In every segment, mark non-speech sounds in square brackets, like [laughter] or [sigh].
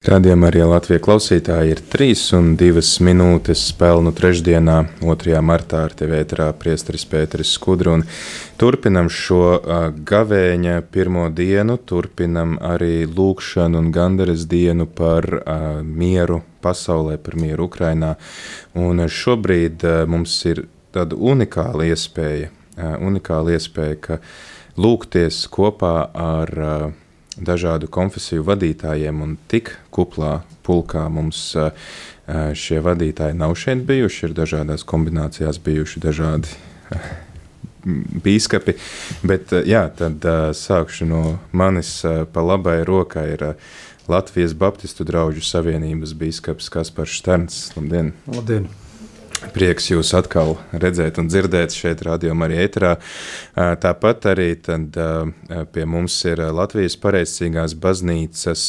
Radījumā arī Latvijas klausītāji ir 3 un 2 minūtes spēļu trešdienā, 2. martā ar tevi ēterā priesteris Pēteris Skudru. Turpinam šo gavēņa pirmo dienu, turpinam arī lūkšanu un gandaras dienu par uh, mieru pasaulē, par mieru Ukrainā. Un šobrīd uh, mums ir tāda unikāla iespēja, uh, unikāla iespēja, ka lūgties kopā ar uh, dažādu konfesiju vadītājiem, un tik kuplā pulkā mums šie vadītāji nav šeit bijuši. Ir dažādās kombinācijās bijuši dažādi bīskapi. Bet jā, tad sākšu no manis pa labai rokai. Ir, Latvijas Baptistu draugu savienības biskups Kaspars Šterns. Labdien! Labdien. Prieks jūs atkal redzēt un dzirdēt šeit, rādījumā, arī ēterā. Tāpat arī tad, pie mums ir Latvijas pareizcīgās baznīcas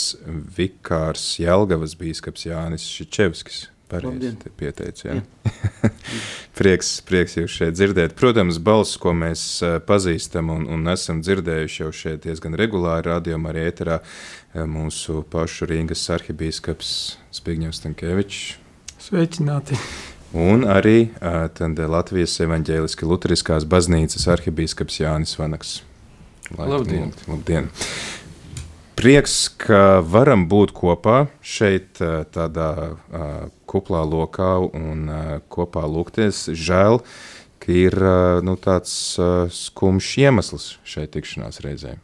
vikārs Jelgavas bīskaps Jānis Šičevskis. Pareizi pieteicis. [laughs] Ja? prieks, prieks jūs šeit dzirdēt. Protams, balss, ko mēs pazīstam un, un esam dzirdējuši jau šeit diezgan regulāri, rādījumā arī ēterā, mūsu pašu Rīgas arhibīskaps Spigņevs Tankēvičs. Sveicināti! Un arī tad, Latvijas evaņģēliski luteriskās baznīcas arhibīskaps Jānis Vanaks. Labdien! Labdien. Prieks, ka varam būt kopā šeit, tādā kuplā lokā un kopā lūgties. Žēl, ka ir nu, tāds skumjš iemesls šai tikšanās reizē.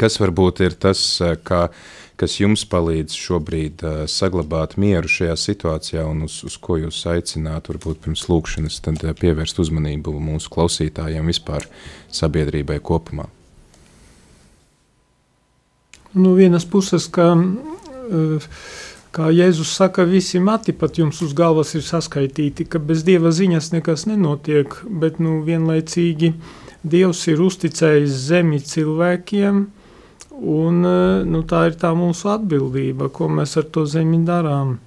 Kas varbūt ir tas, kā uh, kas jums palīdz šobrīd uh, saglabāt mieru šajā situācijā un uz, uz ko jūs aicinātu, varbūt pirms lūkšanas, tad uh, pievērst uzmanību mūsu klausītājiem vispār sabiedrībai kopumā? Nu, vienas puses, ka, uh, kā Jēzus saka, visi mati pat jums uz galvas ir saskaitīti, ka bez Dieva ziņas nekas nenotiek, bet nu, vienlaicīgi Dievs ir uzticējis zemi cilvēkiem, uh, Un, eh, nu, tā ir tā mūsu atbildība, ko mēs ar to zemi darām.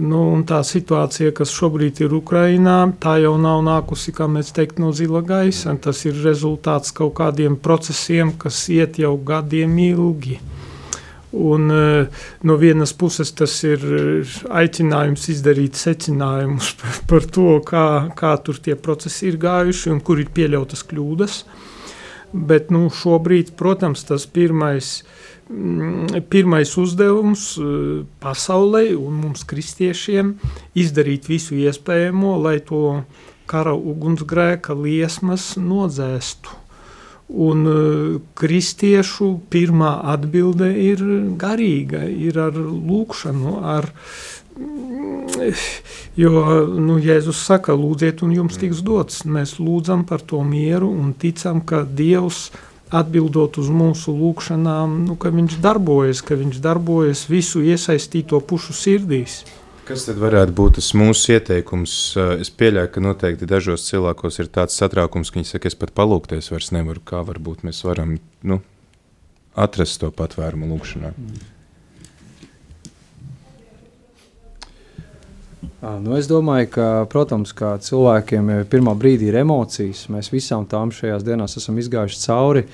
Nu, tā situācija, kas šobrīd ir Ukrajinā, tā jau nav nākusi teikt, no zila gaisa. Tas ir rezultāts kaut kādiem procesiem, kas iet jau gadiem ilgi. Un, eh, no vienas puses tas ir aicinājums izdarīt secinājumus [laughs] par to, kā, kā tur tie procesi ir gājuši un kur ir pieļautas kļūdas. Uh, Bet nu, šobrīd, protams, tas pirmais, mm, pirmais uzdevums eh, pasaulē un mums, kristiešiem, izdarīt visu iespējamo, lai to kara ugunsgrēka liesmas nodzēstu. Un uh, kristiešu pirmā atbilde ir garīga, ir ar lūkšanu, ar Jo nu, Jēzus saka, lūdziet, un jums tiks dots. Mēs lūdzam par to mieru un ticam, ka Dievs atbildot uz mūsu lūgšanām, nu, ka Viņš darbojas, ka Viņš darbojas visu iesaistīto pušu sirdīs. Kas tad varētu būt tas mūsu ieteikums? Es pieļauju, ka noteikti dažos cilvēkos ir tāds satraukums, ka viņi saka, es pat palūkties vairs nevaru. Kā varbūt mēs varam nu, atrast to patvērumu lūgšanā? Mm. Nu, es domāju, ka, protams, kā cilvēkiem pirmā brīdī ir emocijas. Mēs visām tām šajās dienās esam izgājuši cauri.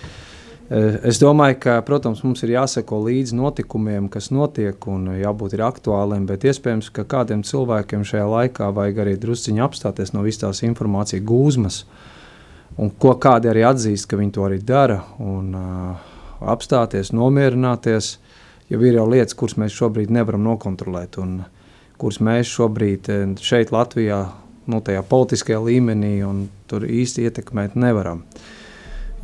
Es domāju, ka, protams, mums ir jāseko līdzi notikumiem, kas notiek, un jābūt aktuāliem. Bet iespējams, ka kādiem cilvēkiem šajā laikā vajag arī drusciņi apstāties no visas tās informācijas gūzmas, un ko kādi arī atzīst, ka viņi to arī dara. Un, uh, apstāties, nomierināties, jo ir jau lietas, kuras mēs šobrīd nevaram nokontrolēt. Un, uh, kuras mēs šobrīd eh, šeit, Latvijā, nu, tajā politiskajā līmenī, tur īsti ietekmēt nevaram.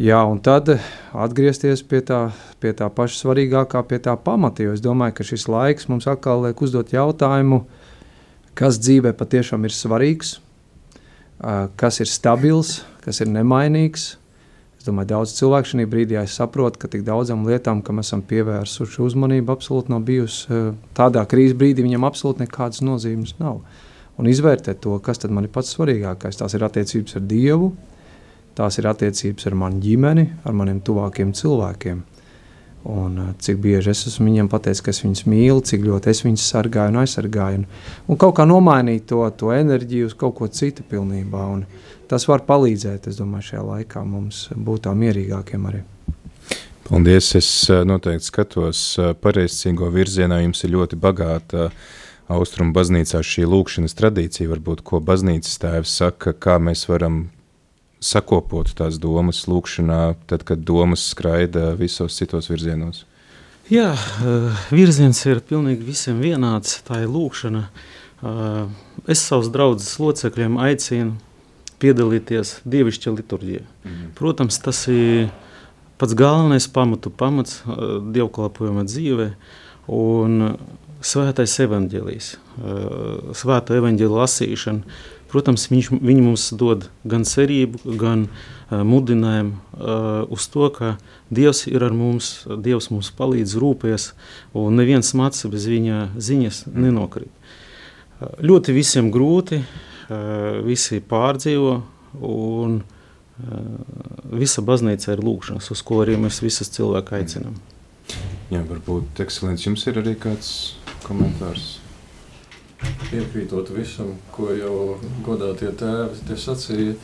Jā, un tad atgriezties pie tā, pie tā paša svarīgākā, pie tā pamata. Jo es domāju, ka šis laiks mums atkal liek uzdot jautājumu, kas dzīvē patiešām ir svarīgs, kas ir stabils, kas ir nemainīgs, Es domāju, daudz cilvēku šajā brīdī saprot, ka tik daudzām lietām, kam esam pievērsuši uzmanību, absolūti nav bijusi eh, tādā krīzes brīdī, viņam absolūti nekādas nozīmes nav. Un izvērtēt to, kas man ir pats svarīgākais. Tās ir attiecības ar Dievu, tās ir attiecības ar manu ģimeni, ar maniem tuvākiem cilvēkiem. Un, uh, cik bieži es esmu viņiem pateicis, ka es viņus mīlu, cik ļoti es viņus sargāju un aizsargāju. Un, un kaut kā nomainīt to, to enerģiju uz kaut ko citu pilnībā. Un tas var palīdzēt, es domāju, šajā laikā mums būt tā mierīgākiem arī. Paldies! Es noteikti skatos pareizcīgo virzienā. Jums ir ļoti bagāta austrumu baznīcā šī lūkšanas tradīcija. Varbūt, ko baznīcas tēvs saka, kā mēs varam sakopot tās domas lūkšanā, tad, kad domas skraida visos citos virzienos? Jā, virziens ir pilnīgi visiem vienāds. Tā ir lūkšana. Es savus draugus locekļiem aicinu piedalīties dievišķa liturģijā. Mhm. Protams, tas ir pats galvenais pamatu pamats uh, dievkalpojuma dzīvē un svētais evaņģēlijs, svēta evaņģēla lasīšana. Protams, viņš, viņi mums dod gan cerību, gan uh, mudinājumu uh, uz to, ka Dievs ir ar mums, Dievs mums palīdz, rūpēs, un neviens mats bez viņa ziņas nenokrīt. Uh, ļoti visiem grūti, uh, visi pārdzīvo, un visa baznīca ir lūkšanas, uz ko arī mēs visas cilvēku aicinām. Jā, varbūt ekscelents jums ir arī kāds komentārs. Piekrītot visam, ko jau godātie tēvi te sacīja,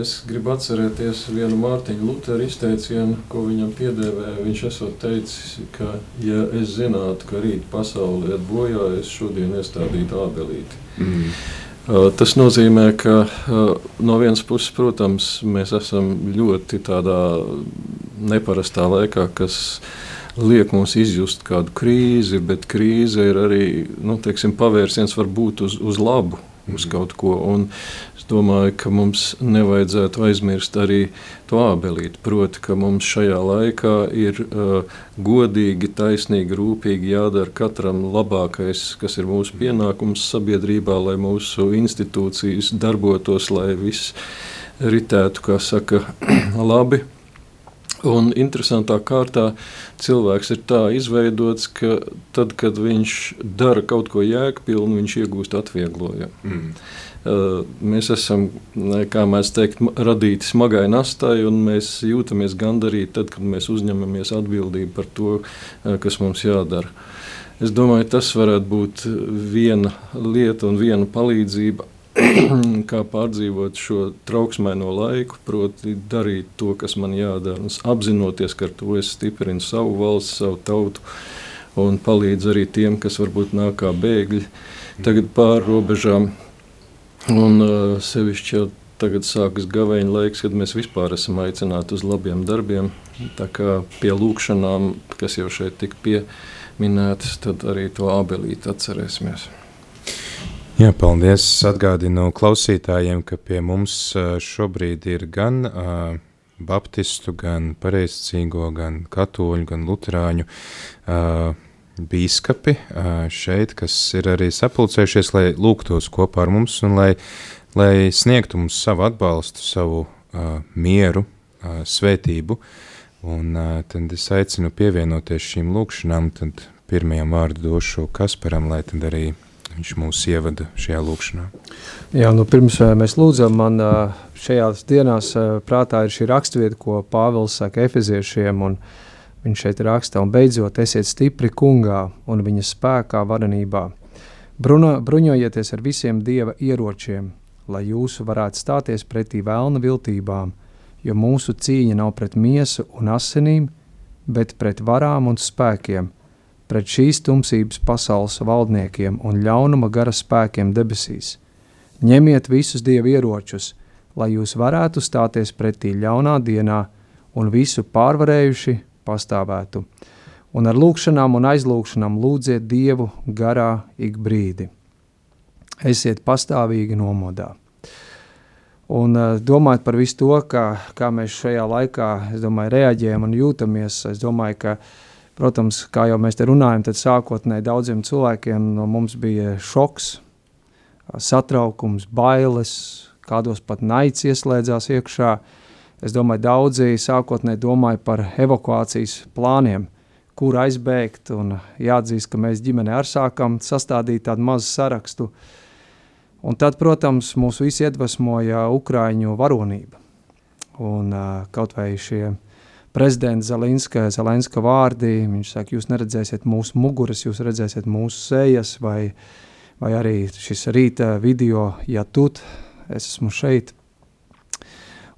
es gribu atcerēties vienu Mārtiņu Luteru izteicienu, ko viņam piedēvēja. Viņš esot teicis, ka, ja es zinātu, ka rīt pasaulē iet bojā, es šodien iestādītu ābelīti. Mm. Tas nozīmē, ka no vienas puses, protams, mēs esam ļoti tādā neparastā laikā, kas liek mums izjust kādu krīzi, bet krīze ir arī nu, teiksim, pavērsiens varbūt uz, uz labu, uz mhm. kaut ko. Un Es domāju, ka mums nevajadzētu aizmirst arī to ābelīti. Proti, ka mums šajā laikā ir uh, godīgi, taisnīgi, rūpīgi jādara katram labākais, kas ir mūsu pienākums sabiedrībā, lai mūsu institūcijas darbotos, lai viss ritētu, kā saka, [clears throat] labi. Un interesantā kārtā cilvēks ir tā izveidots, ka tad, kad viņš dara kaut ko jēgpilnu, viņš iegūst atvieglojumu. Mm. Mēs esam, kā mēs teikt, radīti smagai nastai, un mēs jūtamies gandarīti tad, kad mēs uzņemamies atbildību par to, kas mums jādara. Es domāju, tas varētu būt viena lieta un viena palīdzība, [clears throat] kā pārdzīvot šo trauksmēno laiku, proti, darīt to, kas man jādara. Apzinoties, ka ar to es stiprinu savu valsts, savu tautu un palīdzu arī tiem, kas varbūt nāk kā bēgļi tagad pāri robežām. Un uh, sevišķi jau tagad sākas gaveņa laiks, kad mēs vispār esam aicināti uz labiem darbiem. Tā kā pie lūkšanām, kas jau šeit tika pieminētas, tad arī to abelīti atcerēsimies. Jā, paldies. Atgādinu klausītājiem, ka pie mums šobrīd ir gan uh, baptistu, gan pareizcīgo, gan katoļu, gan luterāņu uh, bīskapi šeit, kas ir arī sapulcējušies, lai lūgtos kopā ar mums un lai, lai sniegtu mums savu atbalstu, savu uh, mieru, uh, svētību. Un uh, tad es aicinu pievienoties šīm lūkšanām, tad pirmajam vārdu došu Kasparam, lai tad arī viņš mūs ievada šajā lūkšanā. Jā, nu pirms mēs lūdzam, man šajās dienās prātā ir šī rakstvieta, ko Pāvils saka efeziešiem, un Viņš šeit raksta, un beidzot esiet stipri kungā un viņa spēkā varenībā. Bruno, bruņojieties ar visiem dieva ieročiem, lai jūsu varētu stāties pretī vēlna viltībām, jo mūsu cīņa nav pret miesu un asinīm, bet pret varām un spēkiem, pret šīs tumsības pasaules valdniekiem un ļaunuma gara spēkiem debesīs. Ņemiet visus dieva ieročus, lai jūs varētu stāties pretī ļaunā dienā un visu pārvarējuši pastāvētu. Un ar lūkšanām un aizlūkšanām lūdziet Dievu garā ik brīdi. Esiet pastāvīgi nomodā. Un uh, domājot par visu to, kā, kā mēs šajā laikā, es domāju, reaģējam un jūtamies, es domāju, ka, protams, kā jau mēs te runājam, tad sākotnēji daudziem cilvēkiem no mums bija šoks, satraukums, bailes, kādos pat naids ieslēdzās iekšā, Es domāju, daudzi sākotnēji domāja par evakuācijas plāniem, kur aizbēgt. Jāatzīst, ka mēs ģimenē arī sākām sastādīt tādu mazu sarakstu. Un tad, protams, mūs visi iedvesmoja Ukrāņu varonība. Un, kaut vai šie prezidenta Zelenska, Zelenska vārdi, viņš saka, jūs neredzēsiet mūsu muguras, jūs redzēsiet mūsu sejas, vai, vai arī šis rīta video, ja tut, es esmu šeit,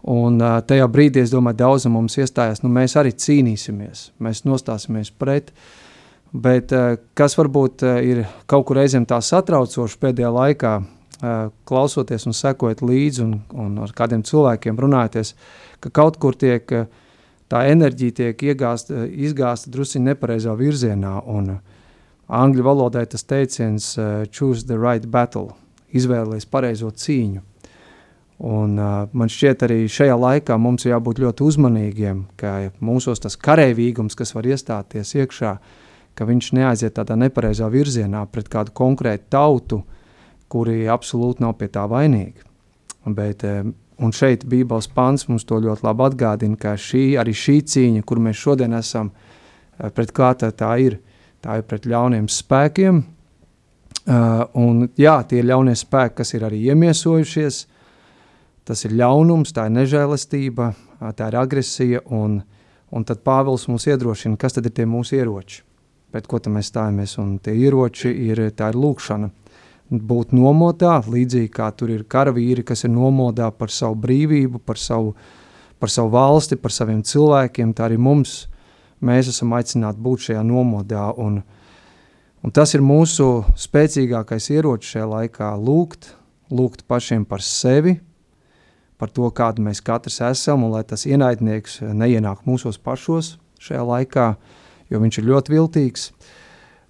Un tajā brīdī, es domāju, daudzam mums iestājās, nu mēs arī cīnīsimies, mēs nostāsimies pret, bet kas varbūt ir kaut kur reizēm tā satraucoši pēdējā laikā, klausoties un sekojot līdzi un, un ar kādiem cilvēkiem runājoties, ka kaut kur tiek uh, tā enerģija tiek iegāsta, izgāsta drusiņ nepareizā virzienā, un uh, angļu valodai tas teiciens uh, choose the right battle, izvēlēties pareizo cīņu. Un, uh, man šķiet, arī šajā laikā mums ir jābūt ļoti uzmanīgiem, ka mūsos tas karavīgums, kas var iestāties iekšā, ka viņš neaiziet tādā nepareizā virzienā pret kādu konkrētu tautu, kuri absolūti nav pie tā vainīgi. Bet, uh, un šeit Bībeles pants mums to ļoti labi atgādina, ka šī, arī šī cīņa, kur mēs šodien esam, uh, pret kā tā, tā ir, tā ir pret ļauniem spēkiem, uh, un jā, tie ir ļaunie spēki, kas ir arī iemiesojušies, tas ir ļaunums, tā ir nežēlistība, tā ir agresija, un, un tad Pāvils mums iedrošina, kas tad ir tie mūsu ieroči, pret ko mēs stājamies, un tie ieroči ir, tā ir lūkšana, būt nomodā, līdzīgi kā tur ir karavīri, kas ir nomodā par savu brīvību, par savu, par savu valsti, par saviem cilvēkiem, tā arī mums, mēs esam aicināti būt šajā nomodā, un, un tas ir mūsu spēcīgākais ieroči šajā laikā, lūgt, lūgt pašiem par sevi, par to, kāda mēs katrs esam, un lai tas ienaidnieks neienāk mūsos pašos šajā laikā, jo viņš ir ļoti viltīgs.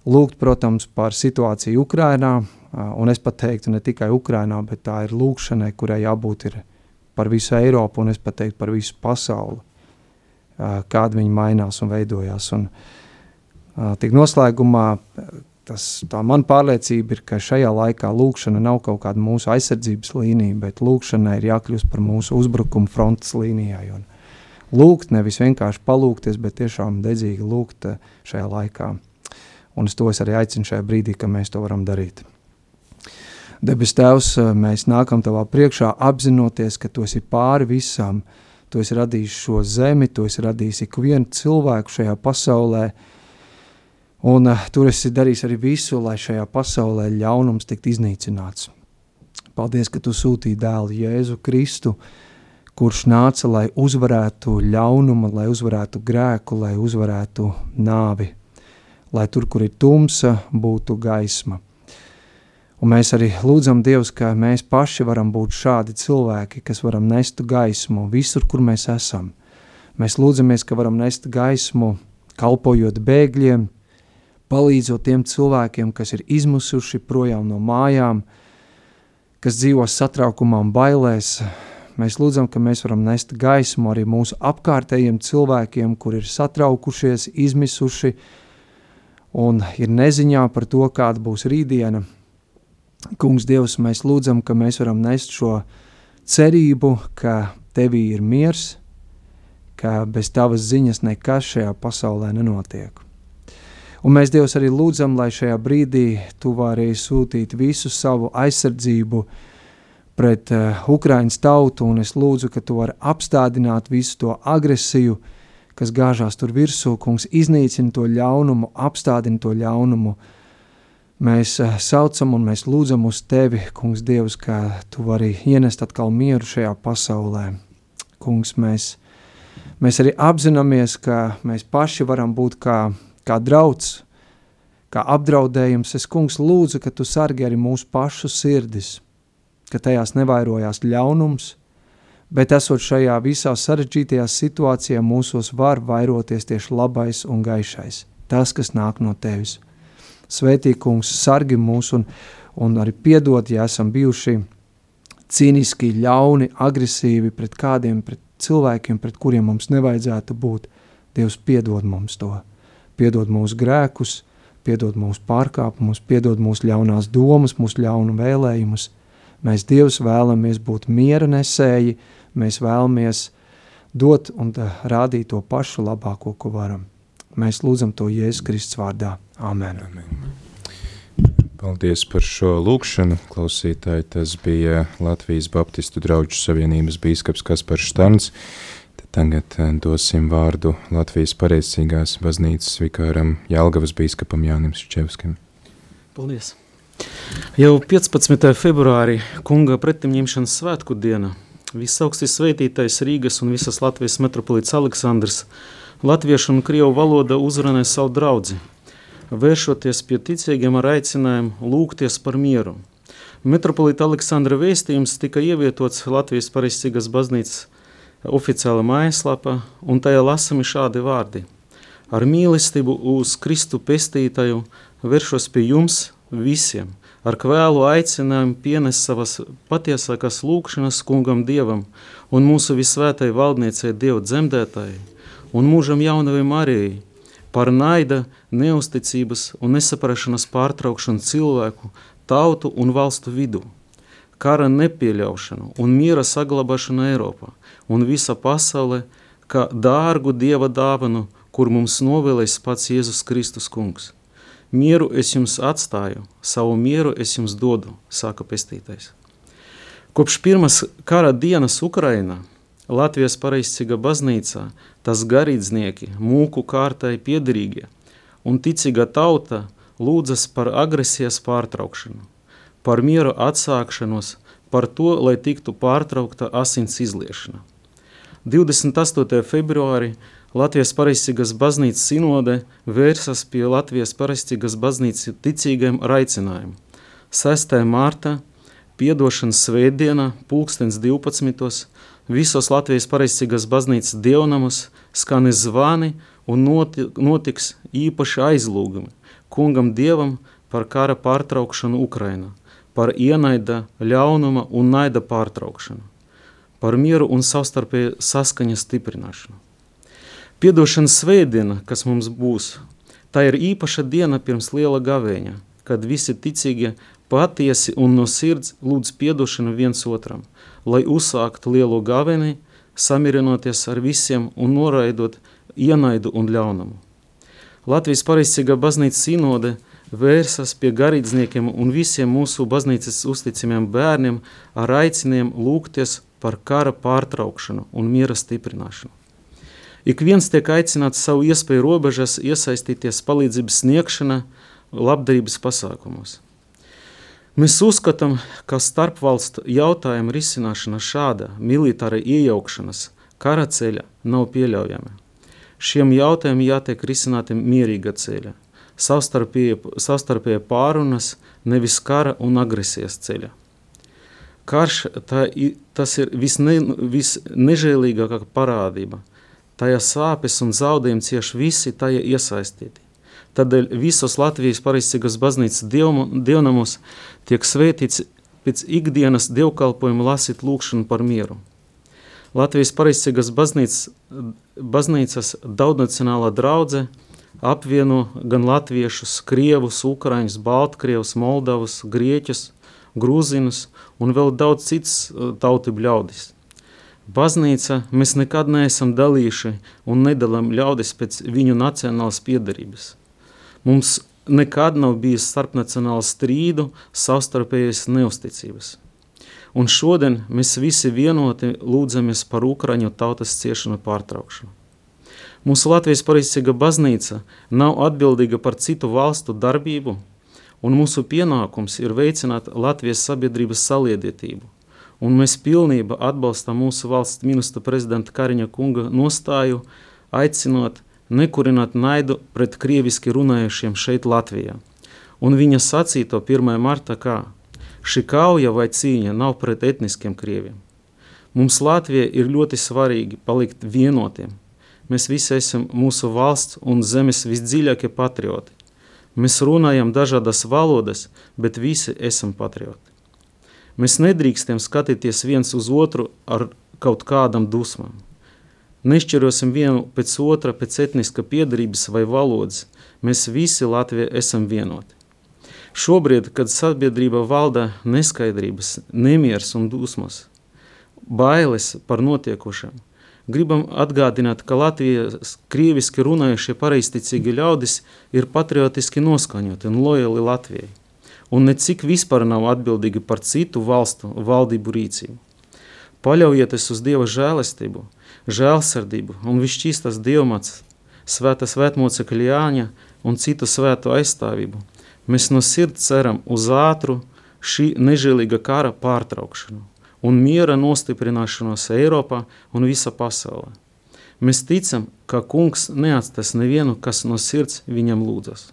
Lūgt, protams, par situāciju Ukrainā, un es pat teiktu ne tikai Ukrainā, bet tā ir lūkšanai, kurai jābūt par visu Eiropu, un es pat teiktu par visu pasauli, kāda viņi mainās un veidojās. Un, tik noslēgumā tas, tā man pārliecība ir, ka šajā laikā lūkšana nav kaut kāda mūsu aizsardzības līnija, bet lūkšana ir jākļūst par mūsu uzbrukuma frontes līnijai. Un lūgt, nevis vienkārši palūgties, bet tiešām dedzīgi lūgt šajā laikā. Un es to es arī aicinu šajā brīdī, ka mēs to varam darīt. Debes Tēvs, eh, mēs nākam Tavā priekšā apzinoties, ka Tu esi pāri visam, Tu esi radījis šo zemi, Tu esi radījis ikvienu cilvēku šajā pasaulē, Un uh, tur esi darījis arī visu, lai šajā pasaulē ļaunums tiktu iznīcināts. Paldies, ka tu sūtīji dēlu Jēzu Kristu, kurš nāca, lai uzvarētu ļaunumu, lai uzvarētu grēku, lai uzvarētu nāvi, lai tur, kur ir tumsa, būtu gaisma. Un mēs arī lūdzam Dievs, ka mēs paši varam būt šādi cilvēki, kas varam nest gaismu visur, kur mēs esam. Mēs lūdzamies, ka varam nest gaismu, kalpojot bēgļiem, palīdzot tiem cilvēkiem, kas ir izmusuši projām no mājām, kas dzīvo satraukumā un bailēs. Mēs lūdzam, ka mēs varam nest gaismu arī mūsu apkārtējiem cilvēkiem, kur ir satraukušies, izmisuši un ir neziņā par to, kāda būs rītdiena. Kungs, Dievs, mēs lūdzam, ka mēs varam nest šo cerību, ka Tevī ir miers, ka bez Tavas ziņas nekas šajā pasaulē nenotiek. Un mēs Dievs arī lūdzam, lai šajā brīdī Tu vari sūtīt visu savu aizsardzību pret uh, Ukraiņas tautu, un es lūdzu, ka Tu vari apstādināt visu to agresiju, kas gāžās tur virsū, kungs iznīcina to ļaunumu, apstādina to ļaunumu. Mēs uh, saucam un mēs lūdzam uz Tevi, kungs Dievs, ka Tu vari ienest atkal mieru šajā pasaulē. Kungs, mēs, mēs arī apzināmies, ka mēs paši varam būt kā kā drauds, kā apdraudējums, es, kungs, lūdzu, ka tu sargi arī mūsu pašu sirdis, ka tajās nevairojās ļaunums, bet esot šajā visā sarežģītajā situācijā mūsos var vairoties tieši labais un gaišais, tas, kas nāk no tevis. Svētī, kungs, sargi mūs un, un arī piedod, ja esam bijuši cīniski, ļauni, agresīvi pret kādiem, pret cilvēkiem, pret kuriem mums nevajadzētu būt. Dievs piedod mums to piedod mūsu grēkus, piedod mūsu pārkāpumus, piedod mūsu ļaunās domas, mūsu ļaunu vēlējumus. Mēs Dievs vēlamies būt miera nesēji, mēs vēlamies dot un rādīt to pašu labāko, ko varam. Mēs lūdzam to Jēzus Kristus vārdā. Amen. Amen. Paldies par šo lūkšanu, klausītāji. Tas bija Latvijas Baptistu draugu savienības bīskaps Kaspars Štarns. Tagad eh, dosim vārdu Latvijas pareizcīgās baznīcas vikāram Jelgavas bīskapam Jānim Šķevskim. Paldies! Jau 15. februārī kunga pretimņemšanas svētku diena Visaugstis svētītais Rīgas un visas Latvijas metropolīts Aleksandrs latviešu un krievu valoda uzrunē savu draudzi, vēršoties pie ticīgiem ar aicinājumu lūgties par mieru. Metropolīta Aleksandra vēstījums tika ievietots Latvijas Pareizcīgas baznīcas oficiāla mājaslapa, un tajā lasami šādi vārdi. Ar mīlestību uz Kristu pestītāju vēršos pie jums visiem, ar kvēlu aicinājumu pienest savas patiesākās lūkšanas kungam Dievam un mūsu visvētai valdniecei Dievu dzemdētājai un mūžam jaunavai Marijai par naida, neusticības un nesaprašanas pārtraukšanu cilvēku, tautu un valstu vidū, kara nepieļaušanu un miera saglabāšanu Eiropā un visa pasaulē, kā dārgu Dieva dāvanu, kur mums novēlēs pats Jēzus Kristus kungs. Mieru es jums atstāju, savu mieru es jums dodu, saka pestītais. Kopš pirmas kara dienas Ukrainā Latvijas pareizcīga baznīcā tas garīdznieki, mūku kārtai piederīgie un ticīga tauta lūdzas par agresijas pārtraukšanu, par mieru atsākšanos, par to, lai tiktu pārtraukta asins izliešana. 28. februārī Latvijas pareizcīgas baznīcas sinode vērsas pie Latvijas pareizcīgas baznīcas ticīgiem ar aicinājumu. 6. mārta, piedošanas svētdienā, pulkstens 12 visos Latvijas pareizcīgas baznīcas dievnamus skani zvani un noti, notiks īpaši aizlūgumi kungam dievam par kara pārtraukšanu Ukrainā, par ienaida, ļaunuma un naida pārtraukšanu, par mieru un savstarpēju saskaņas stiprināšanu. Piedošanas svētdiena, kas mums būs, tā ir īpaša diena pirms liela gavēņa, kad visi ticīgie patiesi un no sirds lūdz piedošanu viens otram – lai uzsāktu lielo gaveni, samierinoties ar visiem un noraidot ienaidu un ļaunumu. Latvijas pareizcīgā baznīcas sinode vērsas pie garīdzniekiem un visiem mūsu baznīcas uzticamiem bērniem ar aiciniem lūgties par kara pārtraukšanu un miera stiprināšanu. Ik viens tiek aicināts savu iespēju robežas iesaistīties palīdzības sniegšana labdarības pasākumos. Mēs uzskatām, ka starpvalstu jautājumu risināšana šāda militāra iejaukšanas kara ceļa nav pieļaujama. Šiem jautājumiem jātiek risinātiem mierīga ceļa, savstarpēja pārunas, nevis kara un agresijas ceļa. Karš tā, tas ir visne, visnežēlīgākā parādība. Tajā sāpes un zaudējumi cieši visi tajā iesaistīti. Tādēļ visos Latvijas pareizcīgas baznīcas dievnamos tiek svētīts pēc ikdienas dievkalpojuma lasīt lūkšanu par mieru. Latvijas pareizcīgas baznīcas, baznīcas daudnacionālā draudze apvieno gan latviešus, krievus, ukraiņus, baltkrievus, moldavus, grieķus, grūzinus un vēl daudz citas uh, tautību ļaudis. Baznīca mēs nekad neesam dalījuši un nedalām ļaudis pēc viņu nacionālas piedarības. Mums nekad nav bijis starpnacionāla strīdu, savstarpējas neusticības. Un šodien mēs visi vienoti lūdzamies par Ukraiņu tautas ciešanu pārtraukšanu. Mūsu Latvijas pareizcīga baznīca nav atbildīga par citu valstu darbību, un mūsu pienākums ir veicināt Latvijas sabiedrības saliedētību. Un mēs pilnībā atbalstam mūsu valsts ministra prezidenta Kariņa kunga nostāju, aicinot nekurināt naidu pret krieviski runājušiem šeit Latvijā. Un viņa sacīto 1. marta kā šī kauja vai cīņa nav pret etniskiem krieviem. Mums Latvijai ir ļoti svarīgi palikt vienotiem. Mēs visi esam mūsu valsts un zemes visdziļākie patrioti. Mēs runājam dažādas valodas, bet visi esam patrioti. Mēs nedrīkstam skatīties viens uz otru ar kaut kādam dusmām. Nešķirosim vienu pēc otra, pēc etniska piedarības vai valodas. Mēs visi Latvijā esam vienoti. Šobrīd, kad sabiedrība valda neskaidrības, nemieris un dusmas, bailes par notiekošiem, gribam atgādināt, ka Latvijas krieviski runājušie pareizticīgi ļaudis ir patriotiski noskaņoti un lojali Latvijai, un necik vispār nav atbildīgi par citu valstu valdību rīcību. Paļaujieties uz Dieva žēlestību – žēlsirdību un visšķīstās dievmats, svēta svētmocekļa Jāņa un citu svēto aizstāvību. Mēs no sirds ceram uz ātru šī nežēlīga kara pārtraukšanu un miera nostiprināšanos Eiropā un visā pasaulē. Mēs ticam, ka kungs neatstās nevienu, kas no sirds viņam lūdzas.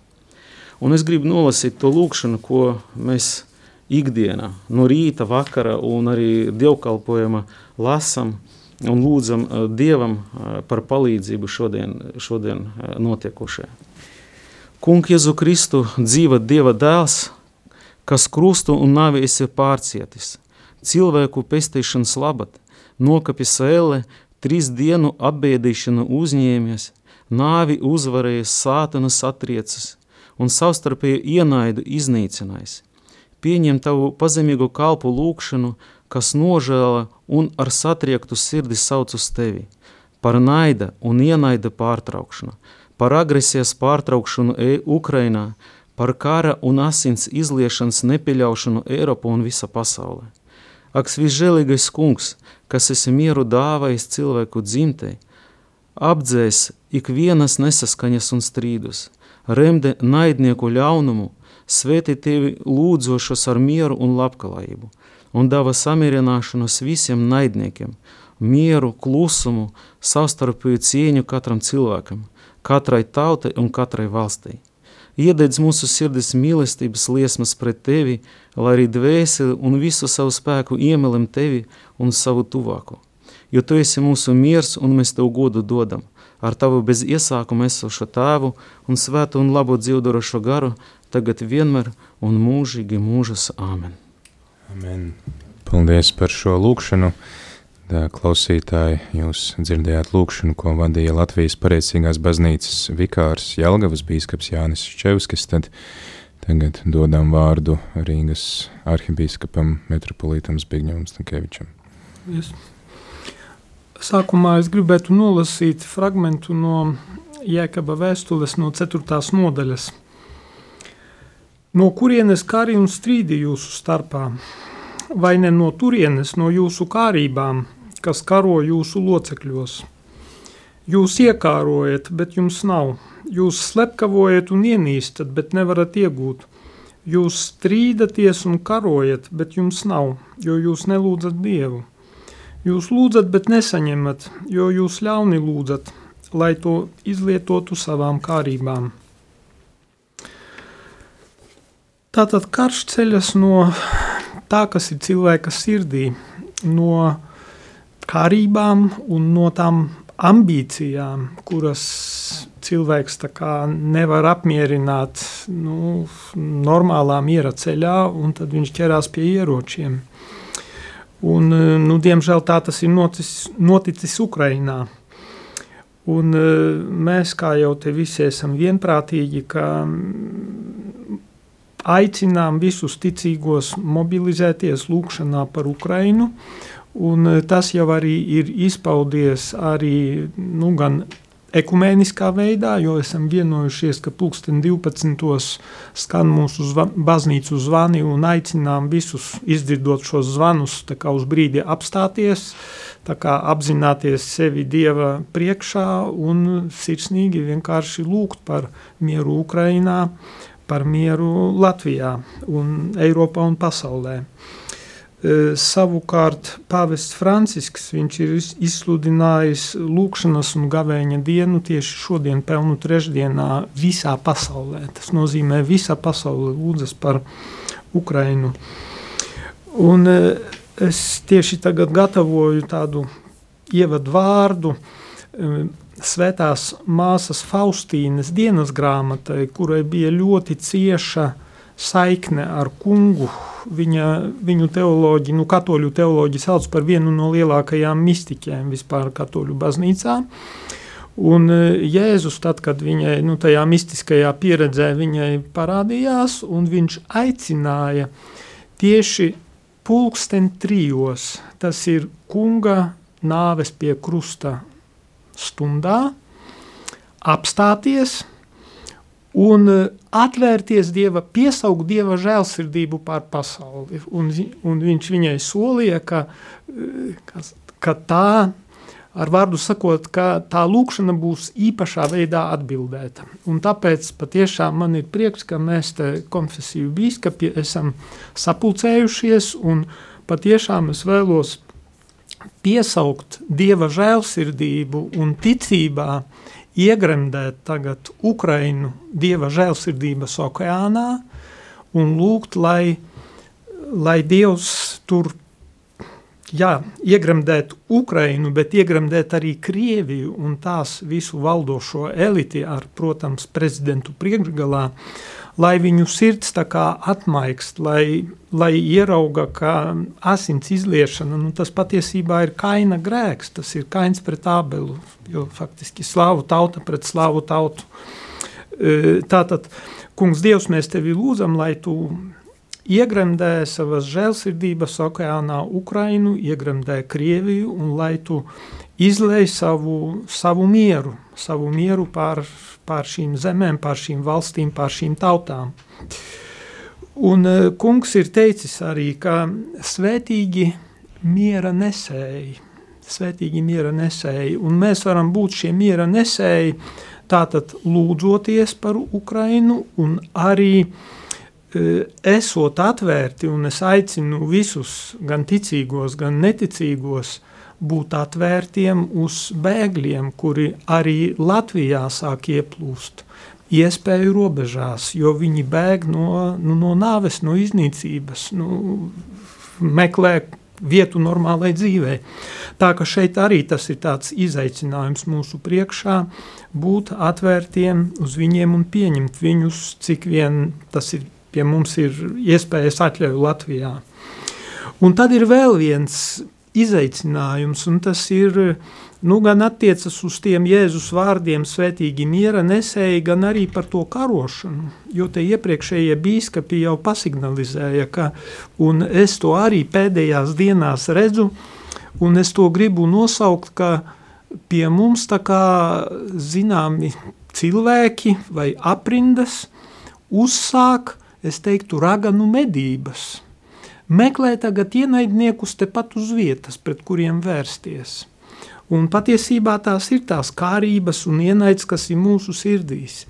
Un es gribu nolasīt to lūkšanu, ko mēs ikdienā, no rīta, vakara un arī dievkalpojuma lasam un lūdzam eh, Dievam eh, par palīdzību šodien, šodien eh, notiekošajā. Kungs Jēzu Kristu dzīva Dieva dēls, kas krustu un nāvi esi pārcietis, cilvēku pestīšanas labad, nokapis ēle, trīs dienu apbēdīšanu uzņēmies, nāvi uzvarējis, sātanas atriecas un savstarpēju ienaidu iznīcinājis. Pieņem tavu pazemīgu kalpu lūkšanu, kas nožēla un ar satriektu sirdi sauc uz tevi, par naida un ienaida pārtraukšanu, par agresijas pārtraukšanu e Ukrainā, par kara un asins izliešanas nepieļaušanu Eiropā un visā pasaulē. Ak, visžēlīgais kungs, kas esi mieru dāvājis cilvēku dzimtei, apdzēs ikvienas nesaskaņas un strīdus, remde naidnieku ļaunumu, svētī tevi lūdzošos ar mieru un labklājību, un dāva samierināšanos visiem naidniekiem, mieru, klusumu, savstarpēju cieņu katram cilvēkam, katrai tautai un katrai valstī. Iededz mūsu sirdis mīlestības liesmas pret tevi, lai arī dvēseli un visu savu spēku iemelam tevi un savu tuvāko. Jo tu esi mūsu miers un mēs tev godu dodam. Ar tavu bez iesākuma esošo tēvu un svētu un labu dzīvdorošo garu, tagad vienmēr un mūžīgi mūžas āmen. Amen. Paldies par šo lūkšanu. Tā, klausītāji, jūs dzirdējāt lūkšanu, ko vadīja Latvijas pareicīgās baznīcas vikārs Jelgavas bīskaps Jānis Ščevskis, tad tagad dodam vārdu Rīgas arhibīskapam metropolītam Zbigņevam Stakevičam. Yes. Sākumā es gribētu nolasīt fragmentu no Jēkaba vēstules no 4. nodaļas. No kurienes kari un strīdi jūsu starpā? vai ne no turienes, no jūsu kārībām, kas karo jūsu locekļos. Jūs iekārojat, bet jums nav. Jūs slepkavojat un ienīstat, bet nevarat iegūt. Jūs strīdaties un karojat, bet jums nav, jo jūs nelūdzat Dievu. Jūs lūdzat, bet nesaņemat, jo jūs ļauni lūdzat, lai to izlietotu savām kārībām. Tātad karš ceļas no tā, kas ir cilvēka sirdī, no kārībām un no tām ambīcijām, kuras cilvēks nevar apmierināt nu, normālā miera ceļā, un tad viņš ķerās pie ieročiem. Un, nu, diemžēl tā tas ir noticis, noticis Ukrainā. Un mēs, kā jau te visi esam vienprātīgi, ka aicinām visus ticīgos mobilizēties lūkšanā par Ukrainu. Un e, tas jau arī ir izpaudies arī nu, gan ekumēniskā veidā, jo esam vienojušies, ka pulksten 12. skan mūsu zva, baznīcu zvani un aicinām visus izdzirdot šos zvanus, tā kā uz brīdi apstāties, tā kā apzināties sevi Dieva priekšā un sirsnīgi vienkārši lūgt par mieru Ukrainā, uh, par mieru Latvijā, un Eiropā un pasaulē. E, savukārt Pāvests Francisks ir izsludinājis lūkšanas un gavēņa dienu tieši šodien, pelnu trešdienā, visā pasaulē. Tas nozīmē, ka visa pasaule lūdzas par Ukrainu. Un e, es tieši tagad gatavoju tādu ievadu vārdu e, svētās māsas Faustīnas dienas grāmatai, kurai bija ļoti cieša saikne ar kungu. Viņa, viņu teoloģi, nu, katoļu teoloģi sauc par vienu no lielākajām mistiķiem vispār katoļu baznīcā. Un e, Jēzus, tad, kad viņai nu, tajā mistiskajā pieredzē viņai parādījās, un viņš aicināja tieši pulksten trijos, tas ir kunga nāves pie krusta stundā apstāties un eh, atvērties Dieva, piesaukt Dieva žēlsirdību pār pasauli. Un, un viņš viņai solīja, ka, eh, ka, ka tā, ar vārdu sakot, ka tā lūkšana būs īpašā veidā atbildēta. Un tāpēc patiešām man ir prieks, ka mēs te konfesiju bīskapi esam sapulcējušies un patiešām es vēlos piesaukt Dieva žēlsirdību un ticībā iegremdēt tagad Ukrainu Dieva žēlsirdības okeānā un lūgt, lai, lai Dievs tur jā, iegremdēt Ukrainu, bet iegremdēt arī Krieviju un tās visu valdošo eliti ar, protams, prezidentu priekšgalā, lai viņu sirds tā kā atmaikst, lai, lai ierauga, ka asins izliešana, nu tas patiesībā ir kaina grēks, tas ir kains pret ābelu, jo faktiski slāvu tauta pret slāvu tautu. Tātad, kungs Dievs, mēs tevi lūdzam, lai tu iegremdē savas žēlsirdības okeānā Ukrainu, iegremdē Krieviju un lai tu izlej savu, savu mieru, savu mieru pār, pār šīm zemēm, pār šīm valstīm, pār šīm tautām. Un e, kungs ir teicis arī, ka svētīgi miera nesēji, svētīgi miera nesēji, un mēs varam būt šie miera nesēji, tātad lūdzoties par Ukrainu un arī e, esot atvērti, un es aicinu visus, gan ticīgos, gan neticīgos, būt atvērtiem uz bēgļiem, kuri arī Latvijā sāk ieplūst iespēju robežās, jo viņi bēg no, nu, no nāves, no iznīcības, nu, meklē vietu normālai dzīvei. Tā ka šeit arī tas ir tāds izaicinājums mūsu priekšā, būt atvērtiem uz viņiem un pieņemt viņus, cik vien tas ir pie mums ir iespējas atļauju Latvijā. Un tad ir vēl viens izaicinājums, un tas ir nu, gan attiecas uz tiem Jēzus vārdiem, svētīgi miera nesēji, gan arī par to karošanu. Jo te iepriekšējie bīskapi jau pasignalizēja, ka, es to arī pēdējās dienās redzu, un es to gribu nosaukt, ka pie mums tā kā zināmi cilvēki vai aprindas uzsāk, es teiktu, raganu medības – meklē tagad ienaidniekus tepat uz vietas, pret kuriem vērsties. Un patiesībā tās ir tās kārības un ienaids, kas ir mūsu sirdīs.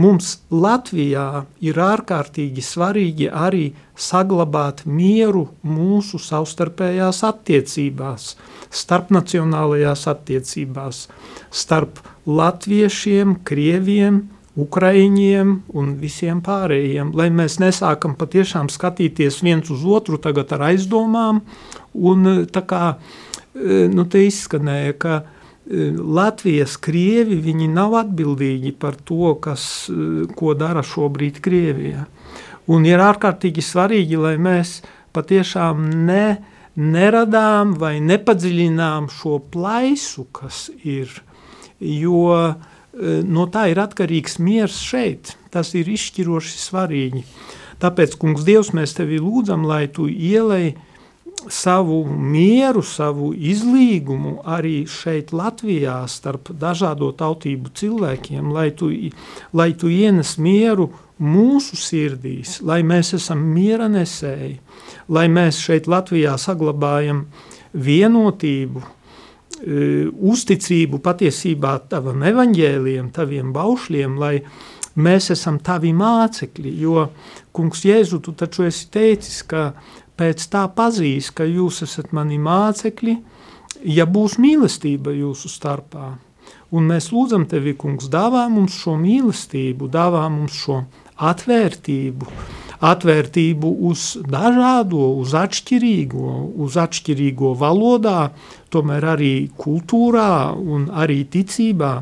Mums Latvijā ir ārkārtīgi svarīgi arī saglabāt mieru mūsu savstarpējās attiecībās, starpnacionālajās attiecībās, starp latviešiem, krieviem, Ukraiņiem un visiem pārējiem, lai mēs nesākam patiešām skatīties viens uz otru tagad ar aizdomām, un tā kā nu, te izskanēja, ka Latvijas krievi, viņi nav atbildīgi par to, kas, ko dara šobrīd Krievijā. Un ir ārkārtīgi svarīgi, lai mēs patiešām ne, neradām vai nepadziļinām šo plaisu, kas ir, jo uh, no tā ir atkarīgs miers šeit. Tas ir izšķiroši svarīgi. Tāpēc, kungs, Dievs, mēs tevi lūdzam, lai tu ielai savu mieru, savu izlīgumu arī šeit Latvijā starp dažādo tautību cilvēkiem, lai tu, lai tu ienes mieru mūsu sirdīs, lai mēs esam miera nesēji, lai mēs šeit Latvijā saglabājam vienotību, uzticību patiesībā tavam evaņģēliem, taviem baušļiem, lai mēs esam tavi mācekļi, jo, kungs Jēzu, tu taču esi teicis, ka pēc tā pazīs, ka jūs esat mani mācekļi, ja būs mīlestība jūsu starpā. Un mēs lūdzam tevi, kungs, dāvā mums šo mīlestību, dāvā mums šo atvērtību, atvērtību uz dažādo, uz atšķirīgo, uz atšķirīgo valodā, tomēr arī kultūrā un arī ticībā.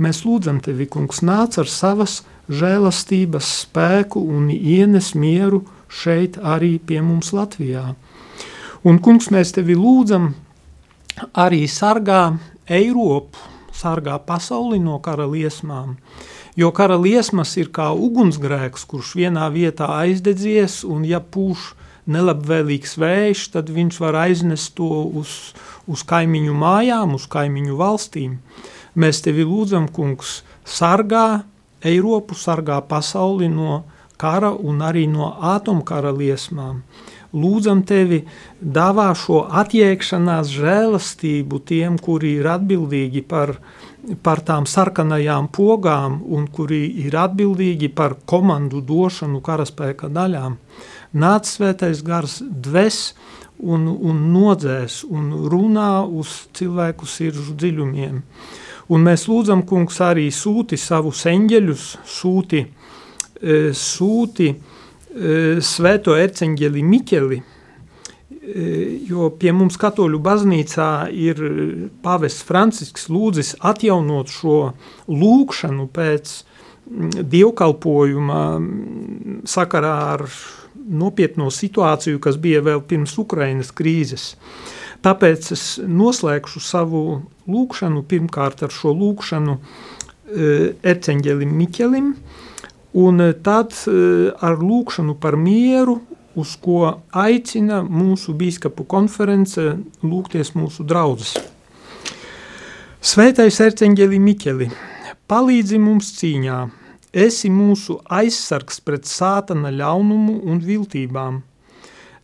Mēs lūdzam tevi, kungs, nāc ar savas žēlastības spēku un ienes mieru šeit arī pie mums Latvijā. Un, kungs, mēs tevi lūdzam arī sargā Eiropu, sargā pasauli no kara liesmām, jo kara liesmas ir kā ugunsgrēks, kurš vienā vietā aizdedzies, un ja pūš nelabvēlīgs vējš, tad viņš var aiznest to uz, uz kaimiņu mājām, uz kaimiņu valstīm. Mēs tevi lūdzam, kungs, sargā Eiropu, sargā pasauli no kara un arī no atomkara liesmām. Lūdzam tevi, dāvā šo atjēgšanās žēlastību tiem, kuri ir atbildīgi par par tām sarkanajām pogām un kuri ir atbildīgi par komandu došanu karaspēka daļām. Nāc svētais gars dves un, un nodzēs un runā uz cilvēku sirdžu dziļumiem. Un mēs lūdzam, kungs, arī sūti savus eņģeļus, sūti, e, sūti e, svēto erceņģeli Miķeli, jo pie mums katoļu baznīcā ir pavests Francisks lūdzis atjaunot šo lūkšanu pēc dievkalpojuma sakarā ar nopietno situāciju, kas bija vēl pirms Ukrainas krīzes. Tāpēc es noslēgšu savu lūkšanu pirmkārt ar šo lūkšanu eh, erceņģelim Miķelim, un tad eh, ar lūkšanu par mieru uz ko aicina mūsu biskupu konference lūgties mūsu draugus. Svētais Erceņģeli Miķeli, palīdzi mums cīņā, esi mūsu aizsargs pret sātana ļaunumu un viltībām,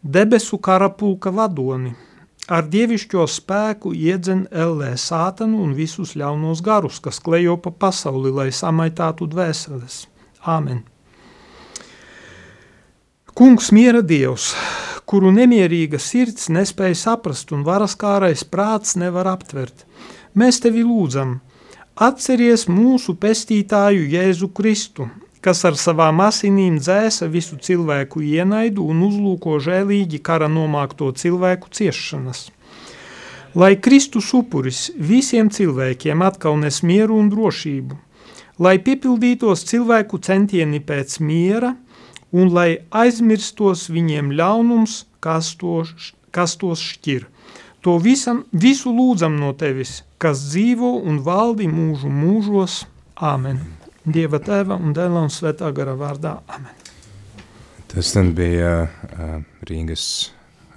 debesu karapulka vadoni, ar dievišķo spēku iedzen ellē sātanu un visus ļaunos garus, kas klejo pa pasauli, lai samaitātu dvēseles. Āmen! Kungs miera dievs, kuru nemierīga sirds nespēja saprast un varaskārais prāts nevar aptvert. Mēs tevi lūdzam, atceries mūsu pestītāju Jēzu Kristu, kas ar savām asinīm dzēsa visu cilvēku ienaidu un uzlūko žēlīgi kara nomākto cilvēku ciešanas. Lai Kristus upuris visiem cilvēkiem atkal nes mieru un drošību, lai piepildītos cilvēku centieni pēc miera – un lai aizmirstos viņiem ļaunums, kas, to, kas tos šķir. To visam, visu lūdzam no tevis, kas dzīvo un valdi mūžu mūžos. Āmen. Dieva tēva un dēla un svētā gara vārdā. Amen. Tas tad bija uh, Rīgas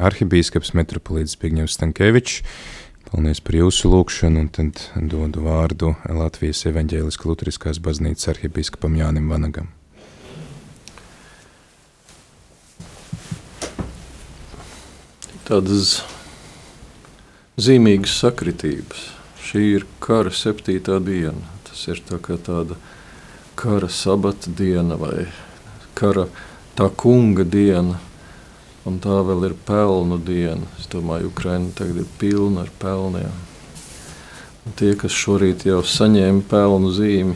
arhibīskaps metropolīts Pigņevs Stankevičs. Paldies par jūsu lūgšanu, un tad dodu vārdu Latvijas evaņģēliskā luteriskās baznīcas arhibīskapam Jānim Vanagam. Tādas zīmīgas sakritības. Šī ir kara septītā diena. Tas ir tā tāda kara sabata diena vai kara tā kunga diena. Un tā vēl ir pelnu diena. Es domāju, Ukraina tagad ir pilna ar pelniem. Un tie, kas šorīt jau saņēma pelnu zīmi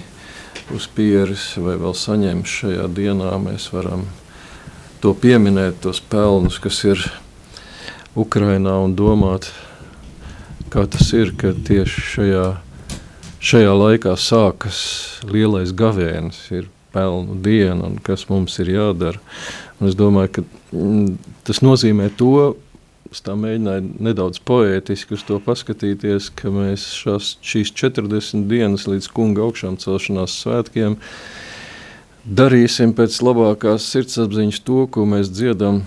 uz pieres vai vēl saņems šajā dienā, mēs varam to pieminēt, tos pelnus, kas ir Ukrainā un domāt, kā tas ir, ka tieši šajā, šajā laikā sākas lielais gavēnis, ir pelnu diena un kas mums ir jādara. Un es domāju, ka mm, tas nozīmē to, es tā mēģināju nedaudz poētiski uz to paskatīties, ka mēs šās, šīs 40 dienas līdz kunga augšām celšanās svētkiem darīsim pēc labākās sirdsapziņas to, ko mēs dziedam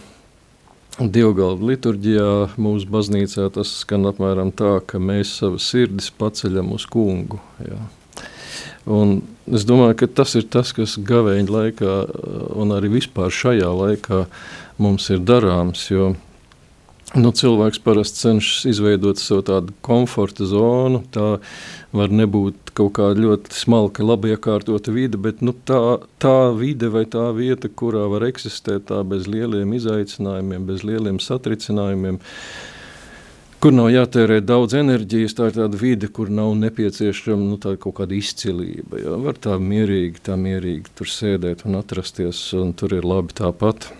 Dievgalvu liturģijā mūsu baznīcā tas skan apmēram tā, ka mēs savas sirdis paceļam uz kungu. Jā. Un es domāju, ka tas ir tas, kas gavēņa laikā un arī vispār šajā laikā mums ir darāms, jo Nu, cilvēks parasti cenšas izveidot savu tādu komforta zonu. Tā var nebūt kaut kāda ļoti smalka, labi iekārtota vide, bet nu, tā, tā vide vai tā vieta, kurā var eksistēt tā bez lieliem izaicinājumiem, bez lieliem satricinājumiem, kur nav jātērē daudz enerģijas. Tā ir tāda vide, kur nav nepieciešama nu, kaut kāda izcilība. Jā. Var tā mierīgi, tā mierīgi tur sēdēt un atrasties, un tur ir labi tāpat.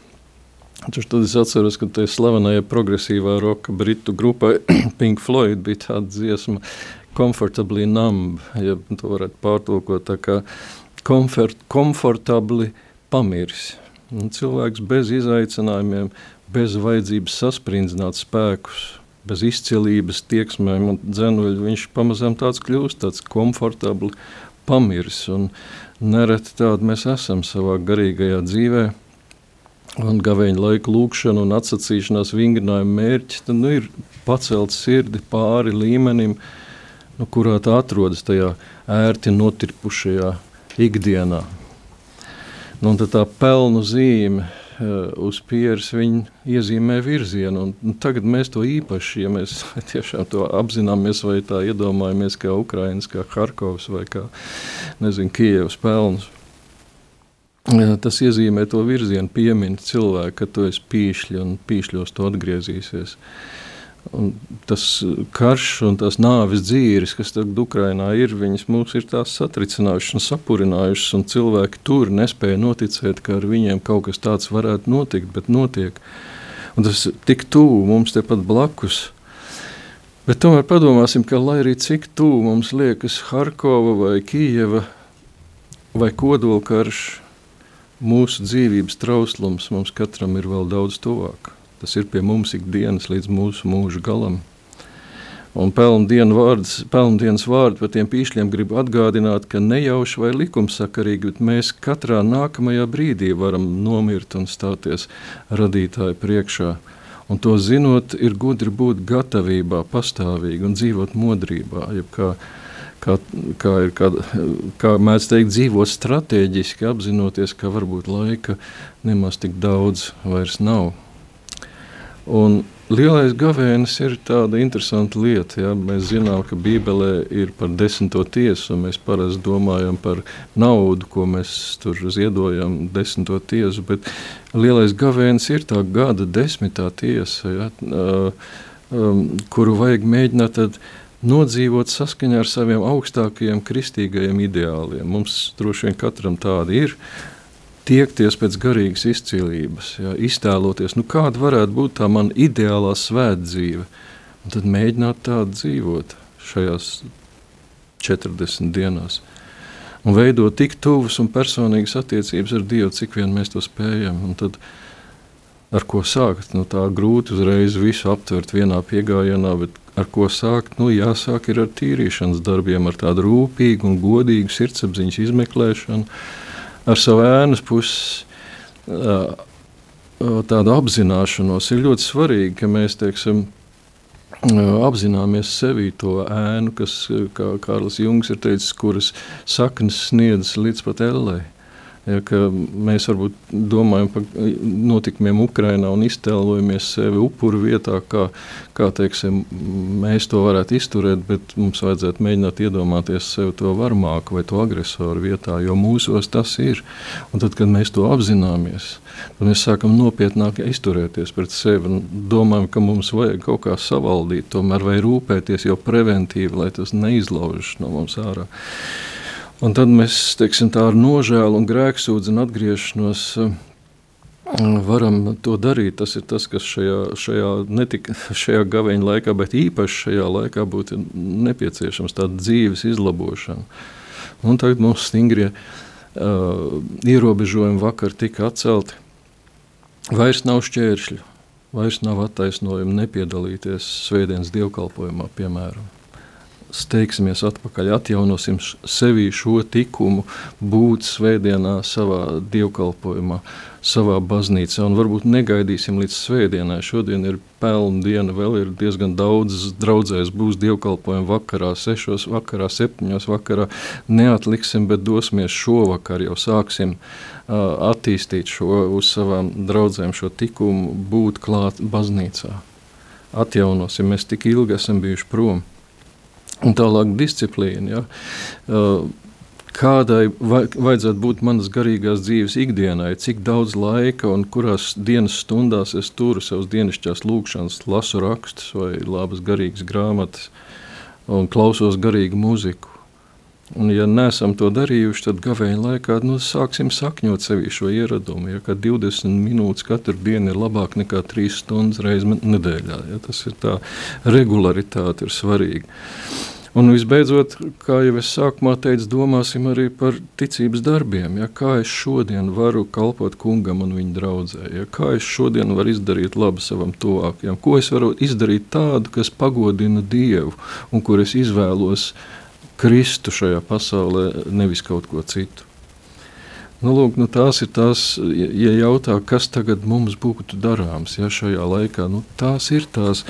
Taču tad es atceros, ka tajā slavenajā progresīvā roka britu grupai [clears throat] Pink Floyd bija tāda dziesma, Comfortably Numb, ja to varētu pārtulkot tā kā komfort, komfortabli pamiris. Un cilvēks bez izaicinājumiem, bez vajadzības sasprindzināt spēkus, bez izcilības tieksmēm un dzenuļu, viņš pamazām tāds kļūst, tāds komfortabli pamiris. Un nereti tādi mēs esam savā garīgajā dzīvēm un gaveņa laika lūkšana un atsacīšanās vingrinājuma mērķis, tad nu, ir pacelt sirdi pāri līmenim, nu, kurā tā atrodas tajā ērti notirpušajā ikdienā. Nu, tā pelnu zīme uz pieres iezīmē virzienu. Un, un tagad mēs to īpaši, ja mēs [laughs] tiešām to apzināmies vai tā iedomājamies, kā Ukrainas, kā Harkovs vai kā, nezinu, Kievas pelnus. Tas iezīmē to virzienu, piemin cilvēku, ka tu esi pīšļi un pīšļos to atgriezīsies. Un tas karš un tās nāves dzīves, kas tagad Ukrainā ir, viņas mums ir tās satricinājušas un sapurinājušas, un cilvēki tur nespēja noticēt, ka ar viņiem kaut kas tāds varētu notikt, bet notiek. Un tas tik tuvu mums tepat blakus. Bet tomēr padomāsim, ka lai arī cik tuvu mums liekas Harkova vai Kijeva vai kodolkarš, mūsu dzīvības trauslums mums katram ir vēl daudz tuvāk. Tas ir pie mums ikdienas līdz mūsu mūža galam. Un pelndienas vārdu par tiem pīšļiem gribu atgādināt, ka nejauši vai likumsakarīgi, bet mēs katrā nākamajā brīdī varam nomirt un stāties radītāju priekšā. Un to zinot, ir gudri būt gatavībā, pastāvīgi un dzīvot modrībā. Jebkā, kā, kā, ir, kā, kā mēdz teikt, dzīvot strateģiski, apzinoties, ka varbūt laika nemaz tik daudz vairs nav. Un lielais gavēnis ir tāda interesanta lieta. Ja? Mēs zinām, ka Bībelē ir par desmito tiesu, un mēs parasti domājam par naudu, ko mēs tur ziedojam, desmito tiesu. Bet lielais gavēnis ir tā gada desmitā tiesa, ja? uh, um, kuru vajag mēģināt. Tad, nodzīvot saskaņā ar saviem augstākajiem kristīgajiem ideāliem. Mums droši vien katram tādi ir. Tiekties pēc garīgas izcīlības, ja, iztēloties, nu, kāda varētu būt tā mana ideālā svētdzīve, un tad mēģināt tādu dzīvot šajās 40 dienās. Un veidot tik tuvas un personīgas attiecības ar Dievu, cik vien mēs to spējam. Un tad, ar ko sākt? Nu, tā grūti uzreiz visu aptvert vienā piegājienā, bet ar ko sākt? Nu, jāsāk ar tīrīšanas darbiem, ar tādu rūpīgu un godīgu sirdsapziņas izmeklēšanu, ar savu ēnas puses. Tādu apzināšanos ir ļoti svarīgi, ka mēs teiksim, apzināmies sevi to ēnu, kas, kā Kārlis Jungs ir teicis, kuras saknes sniedzas līdz pat ellei. Ja, mēs varbūt domājam par notikumiem Ukrajinā un iztēlojamies sevi upuru vietā, kā, kā teiksim, mēs to varētu izturēt, bet mums vajadzētu mēģināt iedomāties sevi to varmāku vai to agresoru vietā, jo mūsos tas ir. Un tad, kad mēs to apzināmies, tad mēs sākam nopietnāk izturēties pret sevi domājam, ka mums vajag kaut kā savaldīt, tomēr vai rūpēties jau preventīvi, lai tas neizlaužas no mums ārā. Un tad mēs teiksim, ar nožēlu un grēksūdzi un atgriešanos eh, varam to darīt. Tas ir tas, kas šajā, šajā, netika, [laughs] šajā gaveņa laikā, bet īpaši šajā laikā būtu nepieciešams tāda dzīves izlabošana. Un tagad mums stingrie uh, ierobežojumi vakar tika atcelti. Vairs nav šķēršļu, vairs nav attaisnojumu nepiedalīties svētdienas dievkalpojumā, piemēram steigsimies atpakaļ, atjaunosim sevi šo likumu, būt svētdienā, savā dievkalpojumā, savā baznīcā. Un varbūt negaidīsim līdz svētdienai. Šodien ir pelnu diena, vēl ir diezgan daudz draudzēs, būs dievkalpojumi vakarā, sešos vakarā, septiņos vakarā. Neatliksim, bet dosimies šovakar, jau sāksim uh, attīstīt šo uz savām draudzēm, šo likumu, būt klāt baznīcā. Atjaunosim, mēs tik ilgi esam bijuši prom. Un tālāk disciplīna. Ja. Uh, kādai vajadzētu būt manas garīgās dzīves ikdienai, cik daudz laika un kurās dienas stundās es turu savas dienasčās lūkšanas, lasu rakstus vai labas garīgas grāmatas un klausos garīgu mūziku. Un, ja neesam to darījuši, tad gavēņa laikā nu, sāksim sakņot sevi šo ieradumu. Ja 20 minūtes katru dienu ir labāk nekā 3 stundas reizes nedēļā. Ja, tas ir tā regularitāte, ir svarīga. Un visbeidzot, kā jau es sākumā teicu, domāsim arī par ticības darbiem. Ja, kā es šodien varu kalpot kungam un viņa draugai, ja, kā es šodien varu izdarīt labu savam tuvākajam, ko es varu izdarīt tādu, kas pagodina Dievu un kur es izvēlos Kristu šajā pasaulē, nevis kaut ko citu. Nu, lūk, nu tās ir tās, ja jautā, kas tagad mums būtu darāms ja, šajā laikā, nu, tās ir tās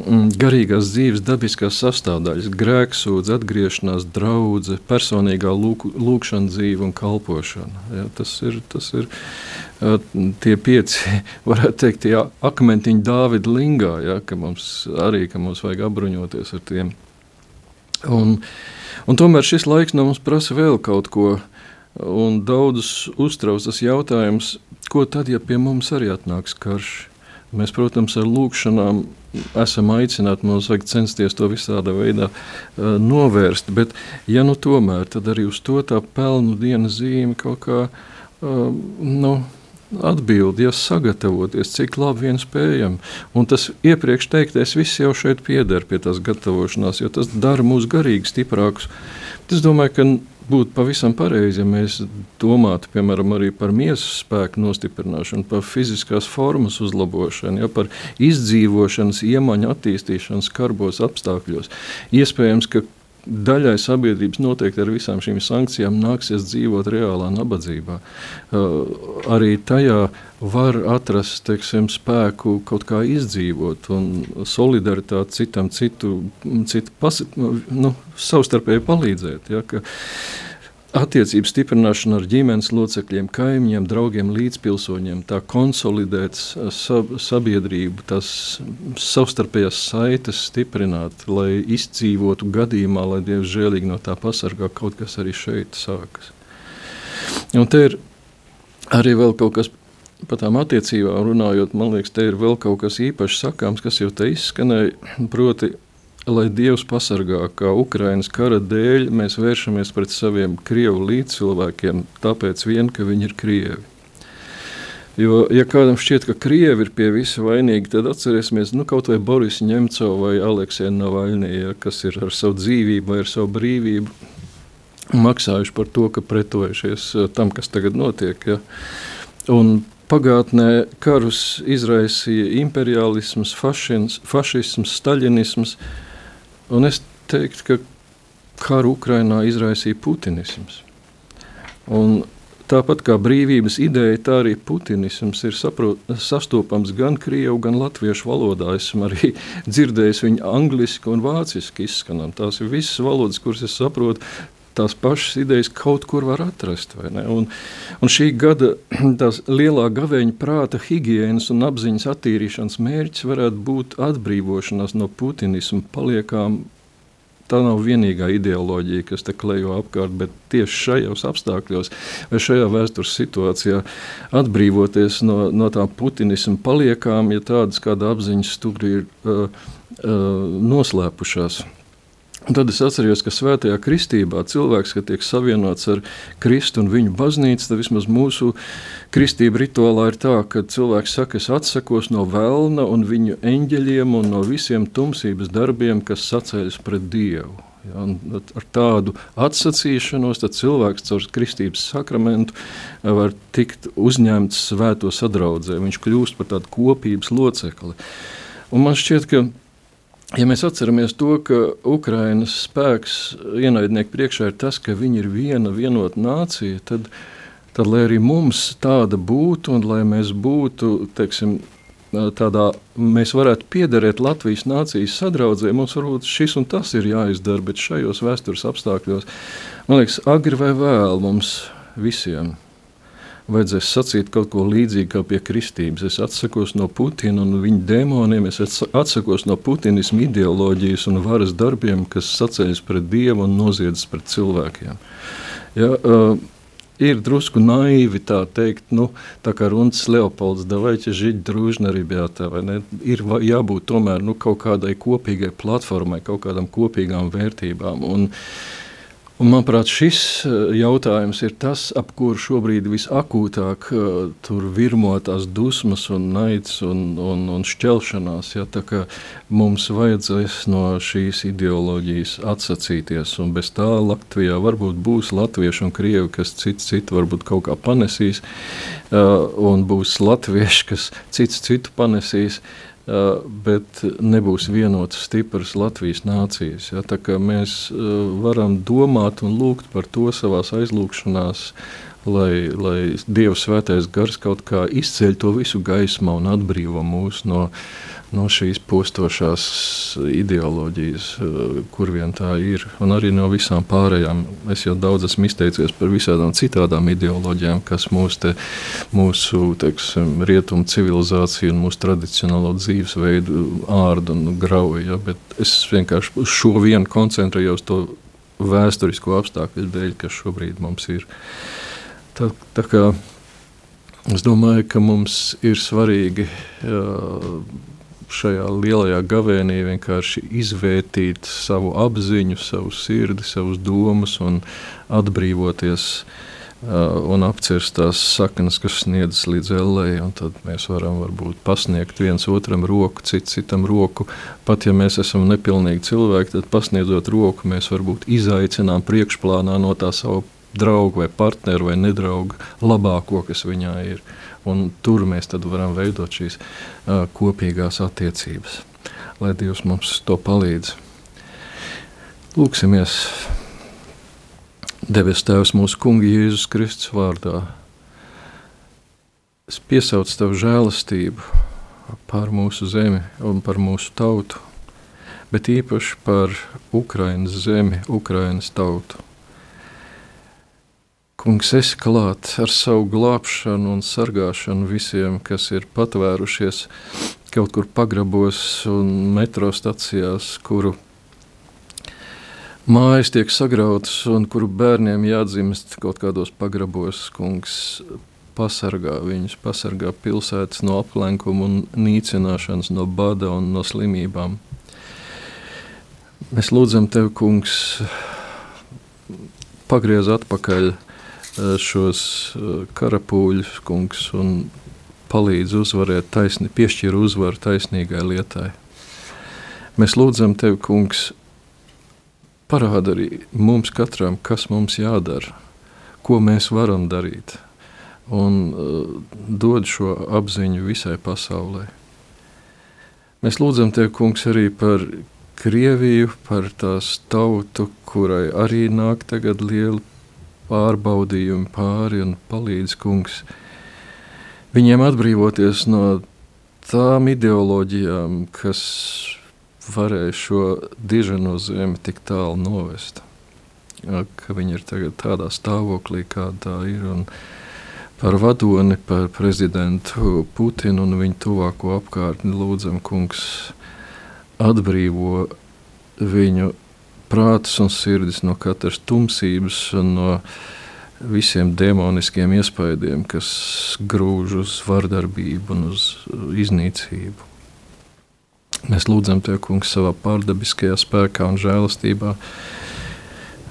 mm, garīgās dzīves dabiskās sastāvdaļas, grēksūdz, atgriešanās, draudzene, personīgā lūk, lūkšana dzīve un kalpošana. Ja, tas ir, tas ir tie pieci, [laughs] varētu teikt, tie akmentiņi Dāvida lingā, ja, ka mums arī ka mums vajag apbruņoties ar tiem. Un, un tomēr šis laiks no mums prasa vēl kaut ko, un daudzus uztrauc tas jautājums, ko tad, ja pie mums arī atnāks karš? Mēs, protams, ar lūkšanām esam aicināti, mums vajag censties to visādā veidā uh, novērst, bet, ja nu tomēr, tad arī uz to tā pelnu dienas zīme kaut kā, uh, nu, atbildi, ja sagatavoties, cik labi vien spējam. Un tas iepriekš teiktais viss jau šeit pieder pie tās gatavošanās, jo tas dara mūs garīgi stiprākus. Es domāju, ka būtu pavisam pareizi, ja mēs domātu piemēram, arī par miesas spēku nostiprināšanu, par fiziskās formas uzlabošanu, ja, par izdzīvošanas iemaņu attīstīšanu skarbos apstākļos. Iespējams, ka daļai sabiedrības noteikti ar visām šīm sankcijām nāksies dzīvot reālā nabadzībā. Uh, arī tajā var atrast teiksim, spēku kaut kā izdzīvot un solidaritāti citam, citu, citu pas, nu, savstarpēji palīdzēt. Ja, ka, attiecību stiprināšana ar ģimenes locekļiem, kaimiņiem, draugiem, līdzpilsoņiem, tā konsolidēt sabiedrību, tās savstarpējās saites stiprināt, lai izdzīvotu gadījumā, lai Dievs žēlīgi no tā pasargā kaut kas arī šeit sākas. Un te ir arī vēl kaut kas par tām attiecībām runājot, man liekas, te ir vēl kaut kas īpašs sakāms, kas jau te izskanēja, proti lai Dievs pasargā, ka Ukraiņas kara dēļ mēs vēršamies pret saviem krievu līdzcilvēkiem, tāpēc vien, ka viņi ir krievi. Jo, ja kādam šķiet, ka krievi ir pie visa vainīgi, tad atcerēsimies nu, kaut vai Boris Ņemcovu vai Aleksēnu Navaļnī, ja, kas ir ar savu dzīvību vai ar savu brīvību maksājuši par to, ka pretojušies eh, tam, kas tagad notiek. Ja. Un pagātnē karus izraisīja imperialisms, fašins, fašisms, staļinisms, Un es teiktu, ka karu Ukrainā izraisīja putinisms. Un tāpat kā brīvības ideja, tā arī putinisms ir saprot, sastopams gan krievu, gan latviešu valodā. Esmu arī [laughs] dzirdējis viņu angliski un vāciski izskanam. Tās ir visas valodas, kuras es saprotu. Tās pašas idejas kaut kur var atrast. Un, un šī gada [clears throat] lielā gaveņa prāta higiēnas un apziņas attīrīšanas mērķis varētu būt atbrīvošanās no putinisma paliekām tā nav vienīgā ideoloģija, kas te klejo apkārt, bet tieši šajos apstākļos vai šajā vēstures situācijā atbrīvoties no, no tā putinisma paliekām, ja tādas kāda apziņas stūri ir uh, uh, noslēpušās. Un tad es atceros, ka svētajā kristībā cilvēks, kad tiek savienots ar Kristu un viņu baznīcu, tad vismaz mūsu kristība rituālā ir tā, ka cilvēks saka, es atsakos no vēlna un viņu eņģeļiem un no visiem tumsības darbiem, kas sacēļas pret Dievu. Ja, ar tādu atsacīšanos cilvēks caur kristības sakramentu var tikt uzņemts svēto sadraudzē. Viņš kļūst par tādu kopības locekli. Un man šķiet, ka Ja mēs atceramies to, ka Ukraiņas spēks ienaidnieku priekšā ir tas, ka viņi ir viena vienota nācija, tad, tad lai arī mums tāda būtu, un lai mēs būtu, teiksim, tādā, mēs varētu piederēt Latvijas nācijas sadraudzē, mums varbūt šis un tas ir jāizdara, bet šajos vēstures apstākļos, man liekas, agri vai vēl mums visiem vajadzēs sacīt kaut ko līdzīgu kā pie kristības. Es atsakos no Putina un viņa dēmoniem, es atsakos no putinismu ideoloģijas un varas darbiem, kas sacēļas pret Dievu un noziedzas pret cilvēkiem. Ja, uh, ir drusku naivi tā teikt, nu, tā kā Runas Leopolds, давайте жить дружно, ребята, vai ne? Ir jābūt tomēr nu, kaut kādai kopīgai platformai, kaut kādām kopīgām vērtībām. Un, uh, Un, manuprāt, šis eh, jautājums ir tas, ap kuru šobrīd visakūtāk uh, tur virmo tās dusmas, un naids un, un, un šķelšanās. Ja, mums vajadzēs no šīs ideoloģijas atsacīties, un bez tā Latvijā varbūt būs latvieši un krievi, kas cits citu varbūt kaut kā panesīs, uh, un būs latvieši, kas cits citu panesīs. Uh, bet nebūs vienotas stipras Latvijas nācijas. Ja? Mēs varam domāt un lūgt par to savā aizlūgšanās, lai, lai Dieva svētais gars kaut kā izceļ to visu gaismā un atbrīvo mūs no, no šīs postošās ideoloģijas, eh, kur vien tā ir, un arī no visām pārējām. Es jau daudz esmu izteicies par visādām citām ideoloģijām, kas mūs te, mūsu teiksim, rietumu civilizāciju un mūsu tradicionālo dzīvesveidu ārda un grauja. Ja? Bet es vienkārši uz šo vienu koncentrējos to vēsturisko apstākļu dēļ, kas šobrīd mums ir. Tā, tā kā es domāju, ka mums ir svarīgi. Šajā lielajā gavēnī vienkārši izvērtīt savu apziņu, savu sirdi, savus domas un atbrīvoties un apcirst tās saknes, kas sniedzas līdz ellei. Tad mēs varam varbūt pasniegt viens otram roku, cits citam roku. Pat ja mēs esam nepilnīgi cilvēki, tad pasniedzot roku, mēs varbūt izaicinām priekšplānā no tā savu draugu vai partneru vai nedraugu labāko, kas viņā ir. Un tur mēs varam veidot šīs uh, kopīgās attiecības. Lai Dievs mums to palīdz. Lūksimies, Devis Tēvs, mūsu Kunga Jēzus Kristus vārdā. Es piesaucu Tavu žēlastību par mūsu zemi un par mūsu tautu, bet īpaši par Ukrainas zemi, Ukrainas tautu. Kungs, es klāt ar savu glābšanu un sargāšanu visiem, kas ir patvērušies kaut kur pagrabos un metro stacijās, kuru mājas tiek sagrautas un kuru bērniem jādzimst kaut kādos pagrabos. Kungs, pasargā viņus, pasargā pilsētas no aplenkuma un nīcināšanas, no bada un no slimībām. Mēs lūdzam Tev, Kungs, pagriez atpakaļ šos eh, karapūļus, kungs, un palīdz uzvarēt, taisni, piešķir uzvaru taisnīgai lietai. Mēs lūdzam tevi, kungs, parāda arī mums katram, kas mums jādara, ko mēs varam darīt, un uh, dod šo apziņu visai pasaulē. Mēs lūdzam tevi, kungs, arī par Krieviju, par tās tautu, kurai arī nāk tagad liela pārbaudījumi pāri un palīdz kungs viņiem atbrīvoties no tām ideoloģijām, kas varēja šo diženo zemi tik tālu novest. Ka viņi ir tagad tādā stāvoklī, kāda tā ir. Un par vadoni, par prezidentu Putinu un viņa tuvāko apkārtni lūdzam, kungs, atbrīvo viņu prātus un sirdis no katras tumsības no visiem demoniskiem iespaidiem, kas grūž uz vardarbību un uz iznīcību. Mēs lūdzam Tev, Kungs, savā pārdabiskajā spēkā un žēlastībā.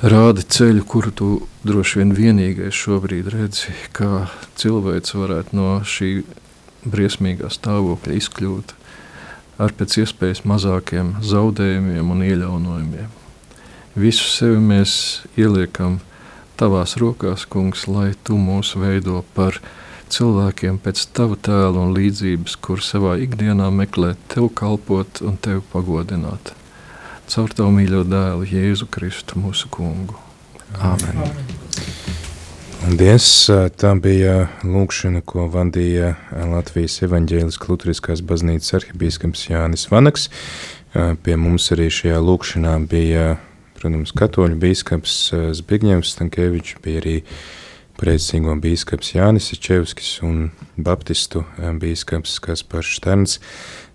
Rādi ceļu, kuru tu droši vien vienīgais šobrīd redzi, kā cilvēks varētu no šī briesmīgā stāvokļa izkļūt ar pēc iespējas mazākiem zaudējumiem un iejaunojumiem. Visu sevi mēs ieliekam tavās rokās, kungs, lai tu mūs veido par cilvēkiem pēc tava tēla un līdzības, kur savā ikdienā meklē tev kalpot un tev pagodināt. Caur tavu mīļo dēlu, Jēzu Kristu, mūsu kungu. Āmen! Paldies! Tā bija lūkšana, ko vadīja Latvijas evaņģēlis Lutriskās baznīcas arhibīskams Jānis Vanaks. Pie mums arī šajā lūkšanā bija protams, katoļu bīskaps eh, Zbigņevs Stankēvičs, bija arī preicīgo bīskaps Jānis Čevskis un baptistu eh, bīskaps Kaspars Šterns.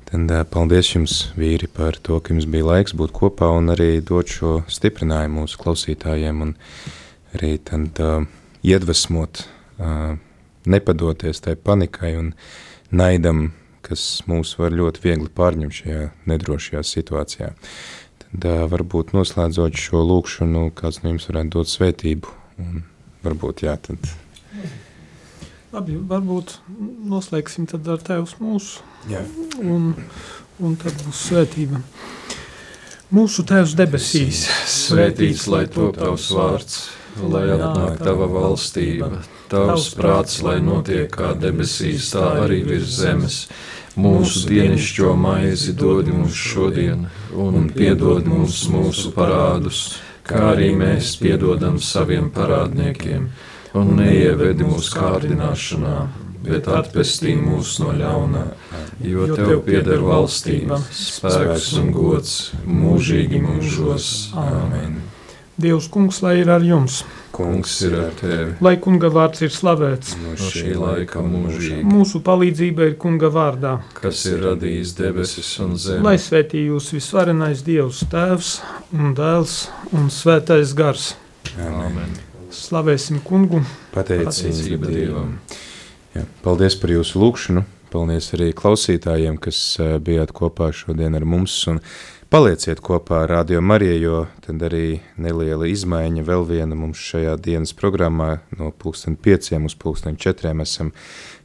Tad eh, paldies jums, vīri, par to, ka jums bija laiks būt kopā un arī dot šo stiprinājumu mūsu klausītājiem un arī tad uh, iedvesmot, uh, nepadoties tai panikai un naidam, kas mūs var ļoti viegli pārņemt šajā nedrošajā situācijā. Tad varbūt noslēdzot šo lūkšanu, kāds no jums varētu dot svētību. Un varbūt jā, tad. Labi, varbūt noslēgsim tad ar Tevs mūsu. Jā. Un, un tad būs svētība. Mūsu Tēvs debesīs, svētīts lai top tavs vārds, lai atnāk tava valstība, tavs prāts, lai notiek kā debesīs, tā arī virs zemes. Mūsu dienascho maizi dod mums šodien, un piedod mums mūsu parādus, kā arī mēs piedodam saviem parādniekiem, un neievedi mūsu kārdināšanā, bet atpestī mūs no ļaunā, jo Tev pieder valstība, spēks un gods mūžīgi mūžos. Āmen! Dievs, kungs, lai ir ar jums! Kungs ir ar tevi! Lai kunga vārds ir slavēts! No šī laika mūžīgi! Mūsu palīdzība ir kunga vārdā, kas ir radījis debesis un zemi. lai svētī jūs visvarenais Dievs, Tēvs un Dēls un Svētais Gars. Āmen! Slavēsim kungu! Pateicība Dievam. Jā, paldies par jūsu lūgšanu. Paldies arī klausītājiem, kas eh, bijāt kopā šodien ar mums. Un palieciet kopā ar Radio Mariju, jo tad arī neliela izmaiņa vēl viena mums šajā dienas programmā no pulksten pieciem uz pulksten četriem esam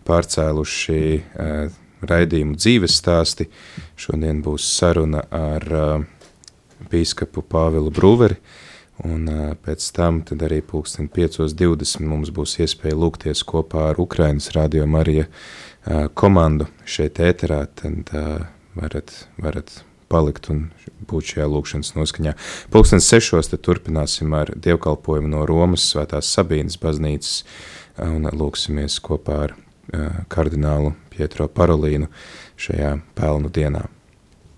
pārcēluši uh, raidījumu dzīves stāsti. Šodien būs saruna ar uh, bīskapu Pāvilu Brūveri, Un uh, pēc tam arī pulksten 5.20 mums būs iespēja lūgties kopā ar Ukrainas radio Marija uh, komandu šeit ēterā, tad uh, varat, varat palikt un būt šajā lūkšanas noskaņā. Pulksten 6. tad turpināsim ar dievkalpojumu no Romas svētās Sabīnas baznīcas un lūksimies kopā ar uh, kardinālu Pietro Parolīnu šajā pelnu dienā.